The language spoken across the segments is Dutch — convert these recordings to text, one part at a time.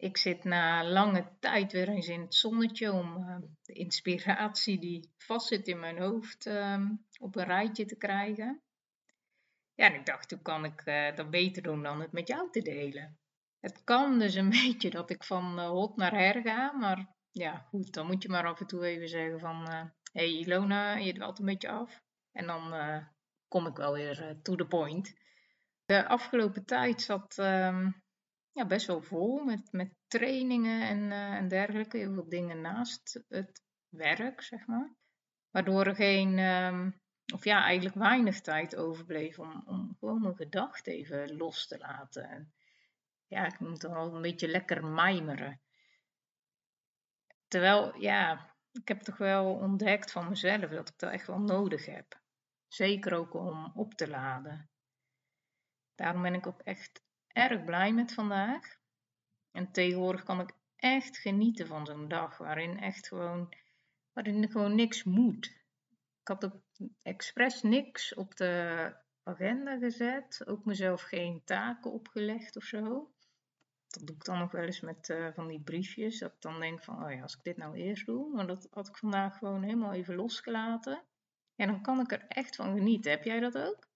Ik zit na lange tijd weer eens in het zonnetje om uh, de inspiratie die vastzit in mijn hoofd uh, op een rijtje te krijgen. Ja, en ik dacht, hoe kan ik uh, dat beter doen dan het met jou te delen? Het kan dus een beetje dat ik van uh, hot naar her ga, maar ja, goed, dan moet je maar af en toe even zeggen van, hé hey Ilona, je dwaalt een beetje af. En dan kom ik wel weer to the point. De afgelopen tijd zat ehm, ja, best wel vol met, met trainingen en, uh, en dergelijke. Heel veel dingen naast het werk, zeg maar. Waardoor er geen, um, of ja, eigenlijk weinig tijd overbleef om, om gewoon mijn gedachten even los te laten. En ja, ik moet dan wel een beetje lekker mijmeren. Terwijl, ja, ik heb toch wel ontdekt van mezelf dat ik dat echt wel nodig heb. Zeker ook om op te laden. Daarom ben ik ook echt erg blij met vandaag. En tegenwoordig kan ik echt genieten van zo'n dag waarin echt gewoon, waarin gewoon niks moet. Ik had expres niks op de agenda gezet, ook mezelf geen taken opgelegd of zo. Dat doe ik dan nog wel eens met uh, van die briefjes. Dat ik dan denk van, oh ja, als ik dit nou eerst doe. Maar dat had ik vandaag gewoon helemaal even losgelaten. En dan kan ik er echt van genieten. Heb jij dat ook?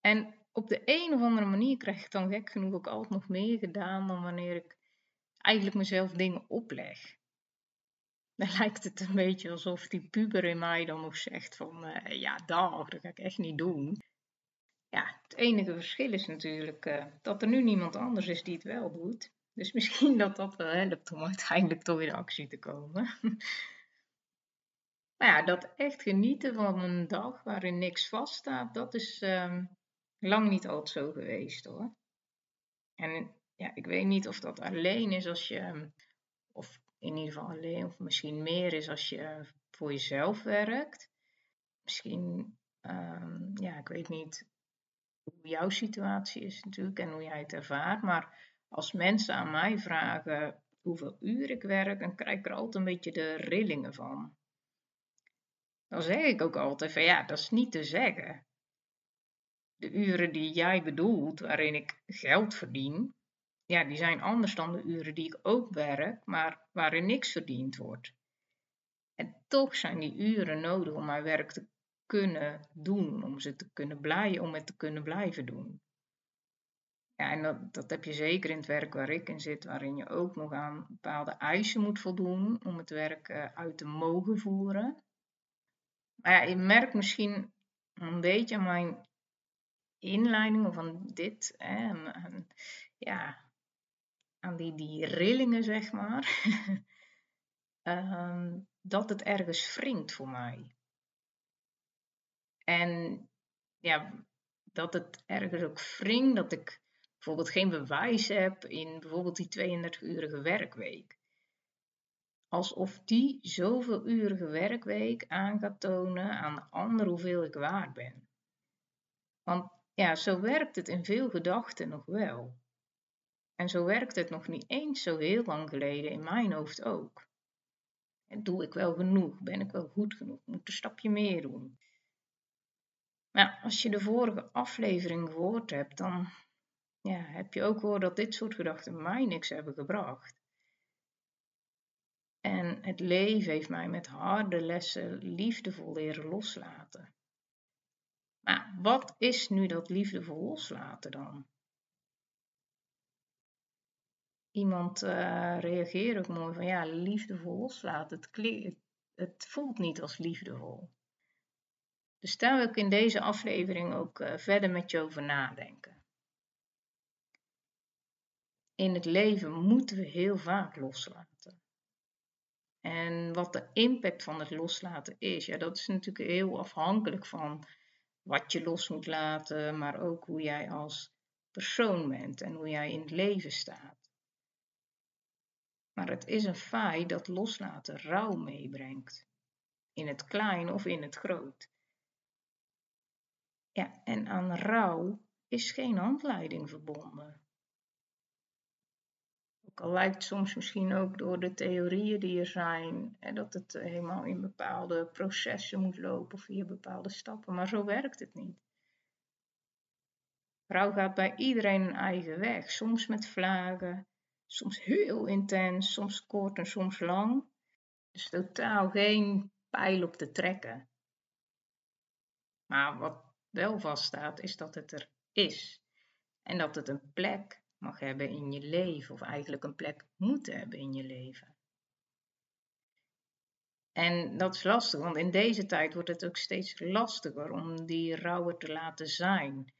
En op de een of andere manier krijg ik dan gek genoeg ook altijd nog meer gedaan dan wanneer ik eigenlijk mezelf dingen opleg. Dan lijkt het een beetje alsof die puber in mij dan nog zegt van uh, ja, dag, dat ga ik echt niet doen. Ja, het enige verschil is natuurlijk uh, dat er nu niemand anders is die het wel doet. Dus misschien dat dat wel helpt om uiteindelijk toch in actie te komen. maar ja, dat echt genieten van een dag waarin niks vaststaat, dat is, uh, lang niet altijd zo geweest hoor. En ja, ik weet niet of dat alleen is als je, of in ieder geval alleen, of misschien meer is als je voor jezelf werkt. Misschien, um, ja, ik weet niet hoe jouw situatie is natuurlijk en hoe jij het ervaart, maar als mensen aan mij vragen hoeveel uur ik werk, dan krijg ik er altijd een beetje de rillingen van. Dan zeg ik ook altijd van ja, dat is niet te zeggen de uren die jij bedoelt, waarin ik geld verdien, ja, die zijn anders dan de uren die ik ook werk, maar waarin niks verdiend wordt. En toch zijn die uren nodig om mijn werk te kunnen doen, om ze te kunnen blijven, om het te kunnen blijven doen. Ja, en dat, dat heb je zeker in het werk waar ik in zit, waarin je ook nog aan bepaalde eisen moet voldoen om het werk uh, uit te mogen voeren. Maar ja, je merkt misschien een beetje aan mijn inleiding van dit. Hè, en, ja, aan die, die rillingen, zeg maar. um, dat het ergens wringt voor mij. En ja, dat het ergens ook wringt dat ik bijvoorbeeld geen bewijs heb in bijvoorbeeld die 32-urige werkweek. Alsof die zoveel urige werkweek aan gaat tonen aan de ander hoeveel ik waard ben. Want ja, zo werkt het in veel gedachten nog wel. En zo werkt het nog niet eens zo heel lang geleden in mijn hoofd ook. En doe ik wel genoeg? Ben ik wel goed genoeg? Moet een stapje meer doen? Maar als je de vorige aflevering gehoord hebt, dan ja, heb je ook gehoord dat dit soort gedachten mij niks hebben gebracht. En het leven heeft mij met harde lessen liefdevol leren loslaten. Maar wat is nu dat liefdevol loslaten dan? Iemand uh, reageert ook mooi van ja, liefdevol loslaten. Het, het, voelt niet als liefdevol. Dus daar wil ik in deze aflevering ook uh, verder met je over nadenken. In het leven moeten we heel vaak loslaten. En wat de impact van het loslaten is, ja, dat is natuurlijk heel afhankelijk van wat je los moet laten, maar ook hoe jij als persoon bent en hoe jij in het leven staat. Maar het is een feit dat loslaten rouw meebrengt. In het klein of in het groot. Ja, en aan rouw is geen handleiding verbonden. Al lijkt soms misschien ook door de theorieën die er zijn, hè, dat het helemaal in bepaalde processen moet lopen via bepaalde stappen, maar zo werkt het niet. Rouw gaat bij iedereen een eigen weg, soms met vlagen, soms heel intens, soms kort en soms lang. Dus totaal geen pijl op te trekken. Maar wat wel vaststaat, is dat het er is. En dat het een plek mag hebben in je leven, of eigenlijk een plek moet hebben in je leven. En dat is lastig, want in deze tijd wordt het ook steeds lastiger om die rouwen te laten zijn.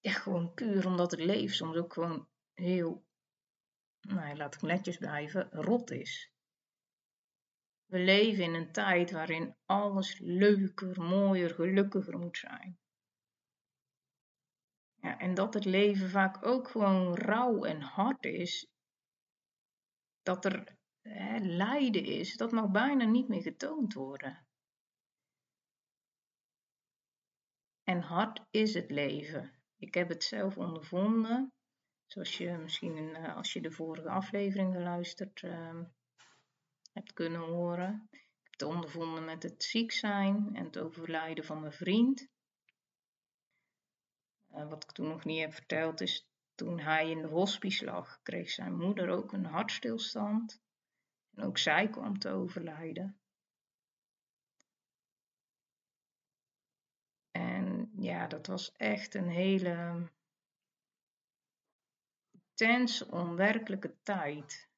Ja, gewoon puur omdat het leven soms ook gewoon heel, nou, laat ik netjes blijven, rot is. We leven in een tijd waarin alles leuker, mooier, gelukkiger moet zijn. Ja, en dat het leven vaak ook gewoon rauw en hard is, dat er hè, lijden is, dat mag bijna niet meer getoond worden. En hard is het leven. Ik heb het zelf ondervonden, zoals je misschien eh, als je de vorige aflevering geluisterd uh, hebt kunnen horen. Ik heb het ondervonden met het ziek zijn en het overlijden van mijn vriend. Uh, wat ik toen nog niet heb verteld is, toen hij in de hospice lag, kreeg zijn moeder ook een hartstilstand. En ook zij kwam te overlijden. En ja, dat was echt een hele intense, onwerkelijke tijd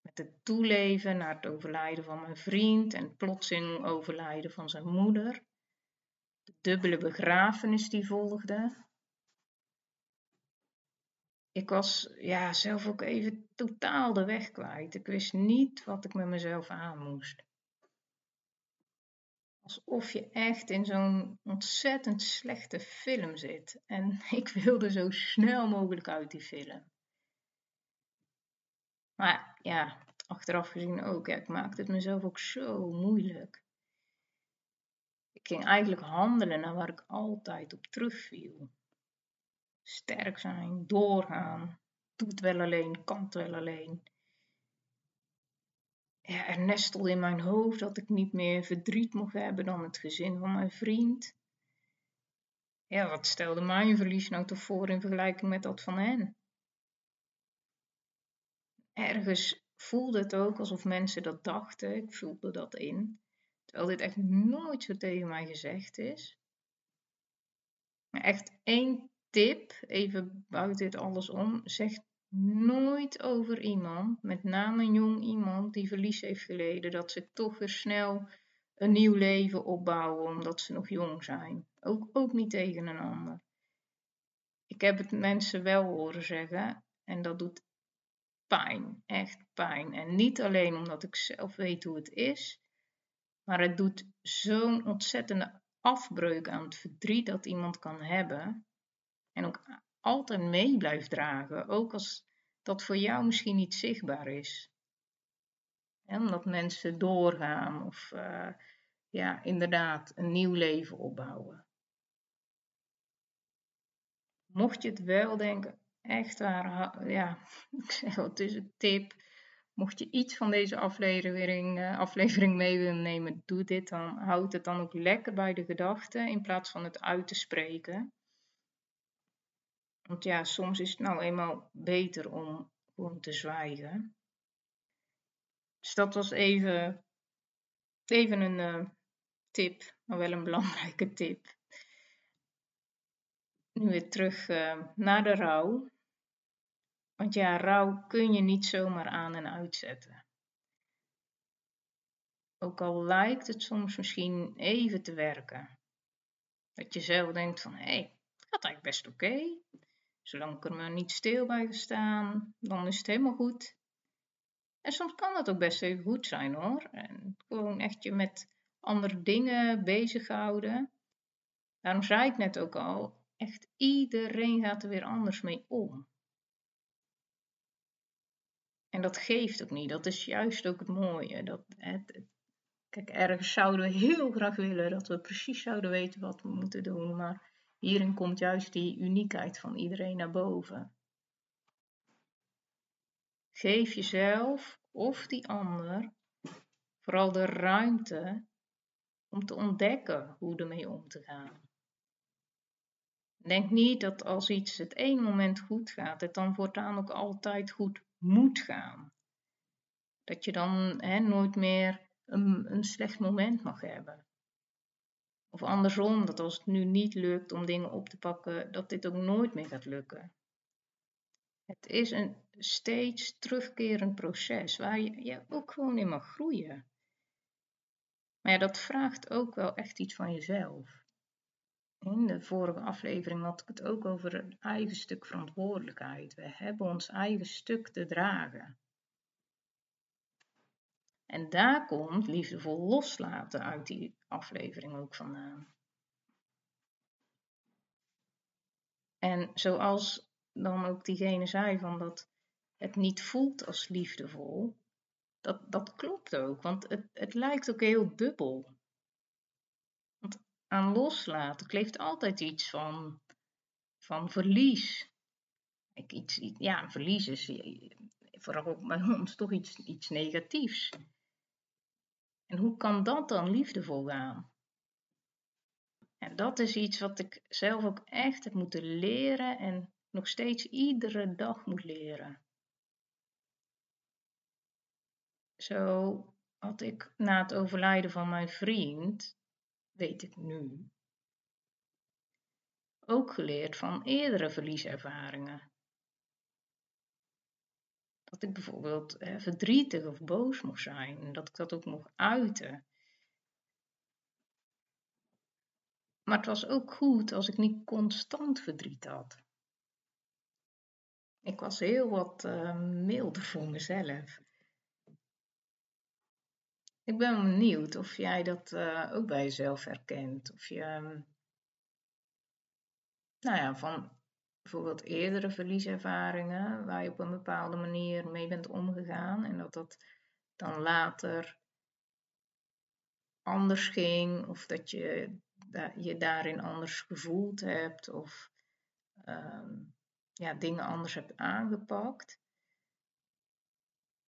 met het toeleven naar het overlijden van mijn vriend en plotseling overlijden van zijn moeder. Dubbele begrafenis die volgde. Ik was ja, zelf ook even totaal de weg kwijt. Ik wist niet wat ik met mezelf aan moest. Alsof je echt in zo'n ontzettend slechte film zit. En ik wilde zo snel mogelijk uit die film. Maar ja, achteraf gezien ook. Ja, ik maakte het mezelf ook zo moeilijk. Ging eigenlijk handelen naar waar ik altijd op terugviel. Sterk zijn, doorgaan, doe het wel alleen, kan wel alleen. Ja, er nestelde in mijn hoofd dat ik niet meer verdriet mocht hebben dan het gezin van mijn vriend. Ja, wat stelde mijn verlies nou toch voor in vergelijking met dat van hen? ergens voelde het ook alsof mensen dat dachten. Ik voelde dat in. Terwijl dit echt nooit zo tegen mij gezegd is. Echt één tip, even buiten dit alles om. Zeg nooit over iemand, met name een jong iemand die verlies heeft geleden, dat ze toch weer snel een nieuw leven opbouwen omdat ze nog jong zijn. Ook, ook niet tegen een ander. Ik heb het mensen wel horen zeggen en dat doet pijn, echt pijn. En niet alleen omdat ik zelf weet hoe het is, maar het doet zo'n ontzettende afbreuk aan het verdriet dat iemand kan hebben. En ook altijd mee blijft dragen, ook als dat voor jou misschien niet zichtbaar is. omdat mensen doorgaan of uh, ja, inderdaad een nieuw leven opbouwen. Mocht je het wel denken, echt waar, ja, ik zeg wel, het is een tip. Mocht je iets van deze aflevering, uh, aflevering mee willen nemen, doe dit dan. Houd het dan ook lekker bij de gedachten in plaats van het uit te spreken. Want ja, soms is het nou eenmaal beter om gewoon te zwijgen. Dus dat was even, even een uh, tip, maar wel een belangrijke tip. Nu weer terug uh, naar de rouw. Want ja, rouw kun je niet zomaar aan en uitzetten. Ook al lijkt het soms misschien even te werken. Dat je zelf denkt van, hé, hey, gaat eigenlijk best oké. Zolang ik er maar niet stil bij gestaan, dan is het helemaal goed. En soms kan dat ook best even goed zijn hoor. En gewoon echt je met andere dingen bezighouden. Daarom zei ik net ook al, echt iedereen gaat er weer anders mee om. En dat geeft ook niet. Dat is juist ook het mooie. Dat, kijk, ergens zouden we heel graag willen dat we precies zouden weten wat we moeten doen. Maar hierin komt juist die uniekheid van iedereen naar boven. Geef jezelf of die ander vooral de ruimte om te ontdekken hoe ermee om te gaan. Denk niet dat als iets het ene moment goed gaat, het dan voortaan ook altijd goed moet gaan. Dat je dan hè, nooit meer een, een slecht moment mag hebben. Of andersom, dat als het nu niet lukt om dingen op te pakken, dat dit ook nooit meer gaat lukken. Het is een steeds terugkerend proces waar je, je ook gewoon in mag groeien. Maar dat vraagt ook wel echt iets van jezelf. In de vorige aflevering had ik het ook over een eigen stuk verantwoordelijkheid. We hebben ons eigen stuk te dragen. En daar komt liefdevol loslaten uit die aflevering ook vandaan. En zoals dan ook diegene zei van dat het niet voelt als liefdevol, dat, dat klopt ook, want het, het lijkt ook heel dubbel. Aan loslaten kleeft altijd iets van, van verlies. Iets, ja, verlies is vooral bij ons toch iets, iets negatiefs. En hoe kan dat dan liefdevol gaan? En dat is iets wat ik zelf ook echt heb moeten leren en nog steeds iedere dag moet leren. Zo had ik na het overlijden van mijn vriend, weet ik nu, ook geleerd van eerdere verlieservaringen. Dat ik bijvoorbeeld verdrietig of boos mocht zijn en dat ik dat ook mocht uiten. Maar het was ook goed als ik niet constant verdriet had. Ik was heel wat uh, milder voor mezelf. Ik ben benieuwd of jij dat uh, ook bij jezelf herkent. Of je, ehm, nou ja, van bijvoorbeeld eerdere verlieservaringen, waar je op een bepaalde manier mee bent omgegaan en dat dat dan later anders ging, of dat je je daarin anders gevoeld hebt, of um, ja, dingen anders hebt aangepakt.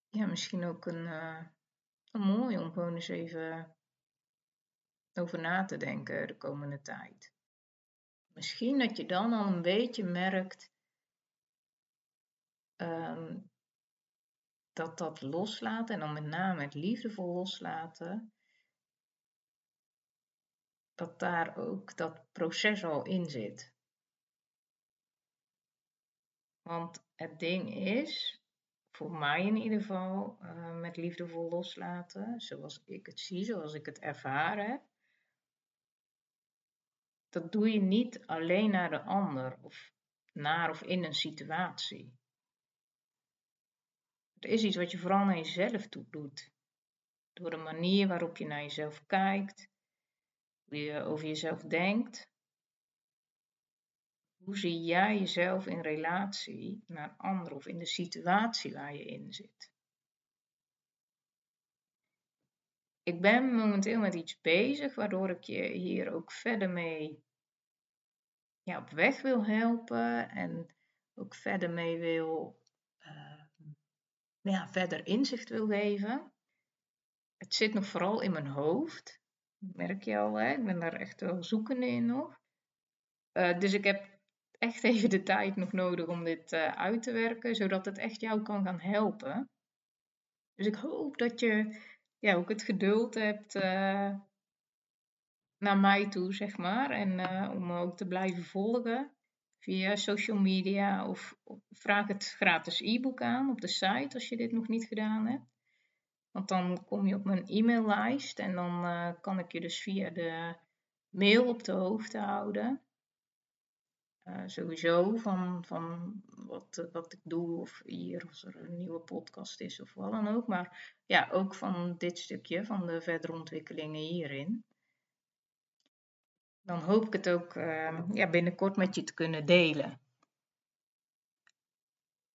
Ja, misschien ook een. Uh, mooi om gewoon eens even over na te denken de komende tijd. Misschien dat je dan al een beetje merkt ehm, dat dat loslaten, en dan met name het liefdevol loslaten, dat daar ook dat proces al in zit. Want het ding is, voor mij in ieder geval, uh, met liefdevol loslaten, zoals ik het zie, zoals ik het ervaren Dat doe je niet alleen naar de ander of naar of in een situatie. Het is iets wat je vooral naar jezelf toe doet. Door de manier waarop je naar jezelf kijkt, hoe je over jezelf denkt, hoe zie jij jezelf in relatie naar anderen of in de situatie waar je in zit? Ik ben momenteel met iets bezig waardoor ik je hier ook verder mee ja, op weg wil helpen en ook verder mee wil, uh, ja, verder inzicht wil geven. Het zit nog vooral in mijn hoofd, merk je al, hè? ik ben daar echt wel zoekende in nog. Uh, dus ik heb echt even de tijd nog nodig om dit uh, uit te werken, zodat het echt jou kan gaan helpen. Dus ik hoop dat je ja, ook het geduld hebt uh, naar mij toe, zeg maar. En uh, om ook te blijven volgen via social media of, of vraag het gratis e-book aan op de site als je dit nog niet gedaan hebt. Want dan kom je op mijn e-maillijst en dan kan ik je dus via de mail op de hoogte houden. Uh, sowieso van, van wat, wat ik doe of hier als er een nieuwe podcast is of wat dan ook. Maar ja, ook van dit stukje, van de verdere ontwikkelingen hierin. dan hoop ik het ook ehm, ja, binnenkort met je te kunnen delen.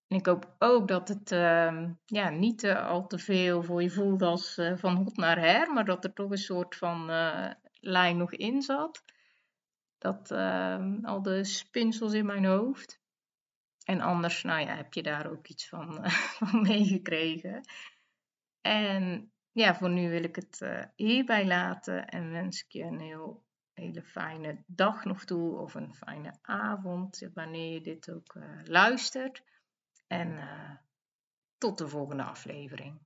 En ik hoop ook dat het ehm, ja, niet uh, al te veel voor je voelt als uh, van hot naar her, maar dat er toch een soort van lijn nog in zat. Dat ehm, al de spinsels in mijn hoofd. En anders, nou ja, heb je daar ook iets van, van meegekregen. En ja, voor nu wil ik het hierbij laten en wens ik je een heel, hele fijne dag nog toe of een fijne avond, wanneer je dit ook luistert. En uh, tot de volgende aflevering.